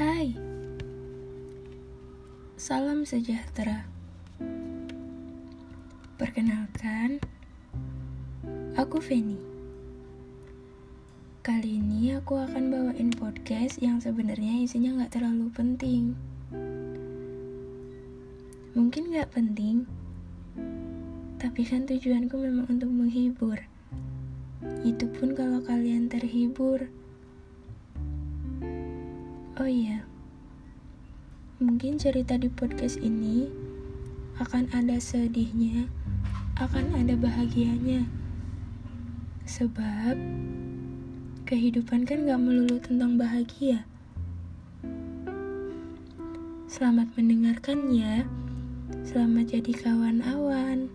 Hai, salam sejahtera. Perkenalkan, aku Feni. Kali ini aku akan bawain podcast yang sebenarnya isinya nggak terlalu penting. Mungkin nggak penting, tapi kan tujuanku memang untuk menghibur. Itu pun kalau kalian terhibur. Oh iya, mungkin cerita di podcast ini akan ada sedihnya, akan ada bahagianya. Sebab kehidupan kan gak melulu tentang bahagia. Selamat mendengarkan ya. Selamat jadi kawan awan.